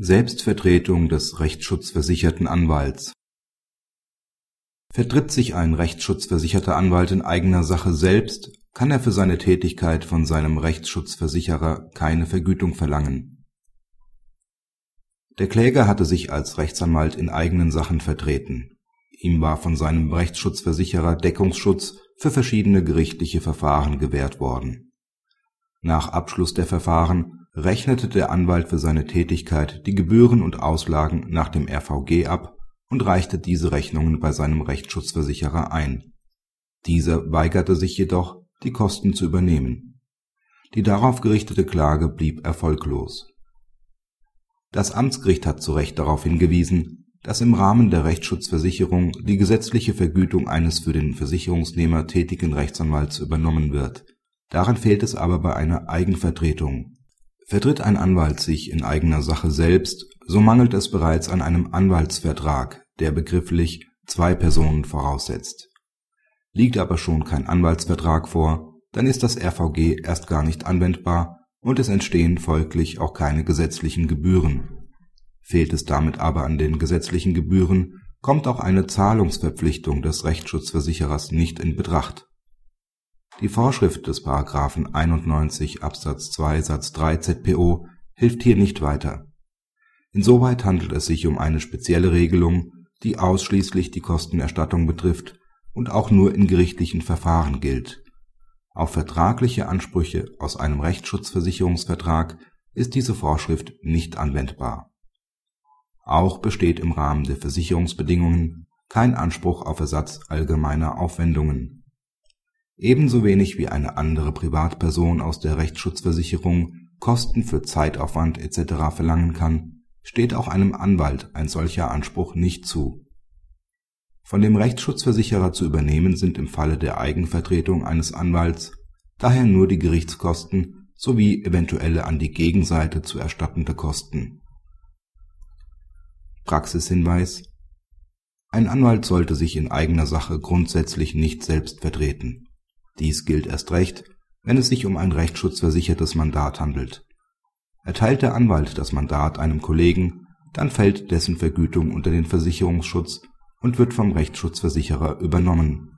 Selbstvertretung des rechtsschutzversicherten Anwalts Vertritt sich ein rechtsschutzversicherter Anwalt in eigener Sache selbst, kann er für seine Tätigkeit von seinem Rechtsschutzversicherer keine Vergütung verlangen. Der Kläger hatte sich als Rechtsanwalt in eigenen Sachen vertreten. Ihm war von seinem Rechtsschutzversicherer Deckungsschutz für verschiedene gerichtliche Verfahren gewährt worden. Nach Abschluss der Verfahren rechnete der Anwalt für seine Tätigkeit die Gebühren und Auslagen nach dem RVG ab und reichte diese Rechnungen bei seinem Rechtsschutzversicherer ein. Dieser weigerte sich jedoch, die Kosten zu übernehmen. Die darauf gerichtete Klage blieb erfolglos. Das Amtsgericht hat zu Recht darauf hingewiesen, dass im Rahmen der Rechtsschutzversicherung die gesetzliche Vergütung eines für den Versicherungsnehmer tätigen Rechtsanwalts übernommen wird. Daran fehlt es aber bei einer Eigenvertretung Vertritt ein Anwalt sich in eigener Sache selbst, so mangelt es bereits an einem Anwaltsvertrag, der begrifflich zwei Personen voraussetzt. Liegt aber schon kein Anwaltsvertrag vor, dann ist das RVG erst gar nicht anwendbar und es entstehen folglich auch keine gesetzlichen Gebühren. Fehlt es damit aber an den gesetzlichen Gebühren, kommt auch eine Zahlungsverpflichtung des Rechtsschutzversicherers nicht in Betracht die Vorschrift des § 91 Absatz 2 Satz 3 ZPO hilft hier nicht weiter. Insoweit handelt es sich um eine spezielle Regelung, die ausschließlich die Kostenerstattung betrifft und auch nur in gerichtlichen Verfahren gilt. Auf vertragliche Ansprüche aus einem Rechtsschutzversicherungsvertrag ist diese Vorschrift nicht anwendbar. Auch besteht im Rahmen der Versicherungsbedingungen kein Anspruch auf Ersatz allgemeiner Aufwendungen Ebenso wenig wie eine andere Privatperson aus der Rechtsschutzversicherung Kosten für Zeitaufwand etc. verlangen kann, steht auch einem Anwalt ein solcher Anspruch nicht zu. Von dem Rechtsschutzversicherer zu übernehmen sind im Falle der Eigenvertretung eines Anwalts daher nur die Gerichtskosten sowie eventuelle an die Gegenseite zu erstattende Kosten. Praxishinweis Ein Anwalt sollte sich in eigener Sache grundsätzlich nicht selbst vertreten dies gilt erst recht, wenn es sich um ein rechtsschutzversichertes Mandat handelt. Erteilt der Anwalt das Mandat einem Kollegen, dann fällt dessen Vergütung unter den Versicherungsschutz und wird vom Rechtsschutzversicherer übernommen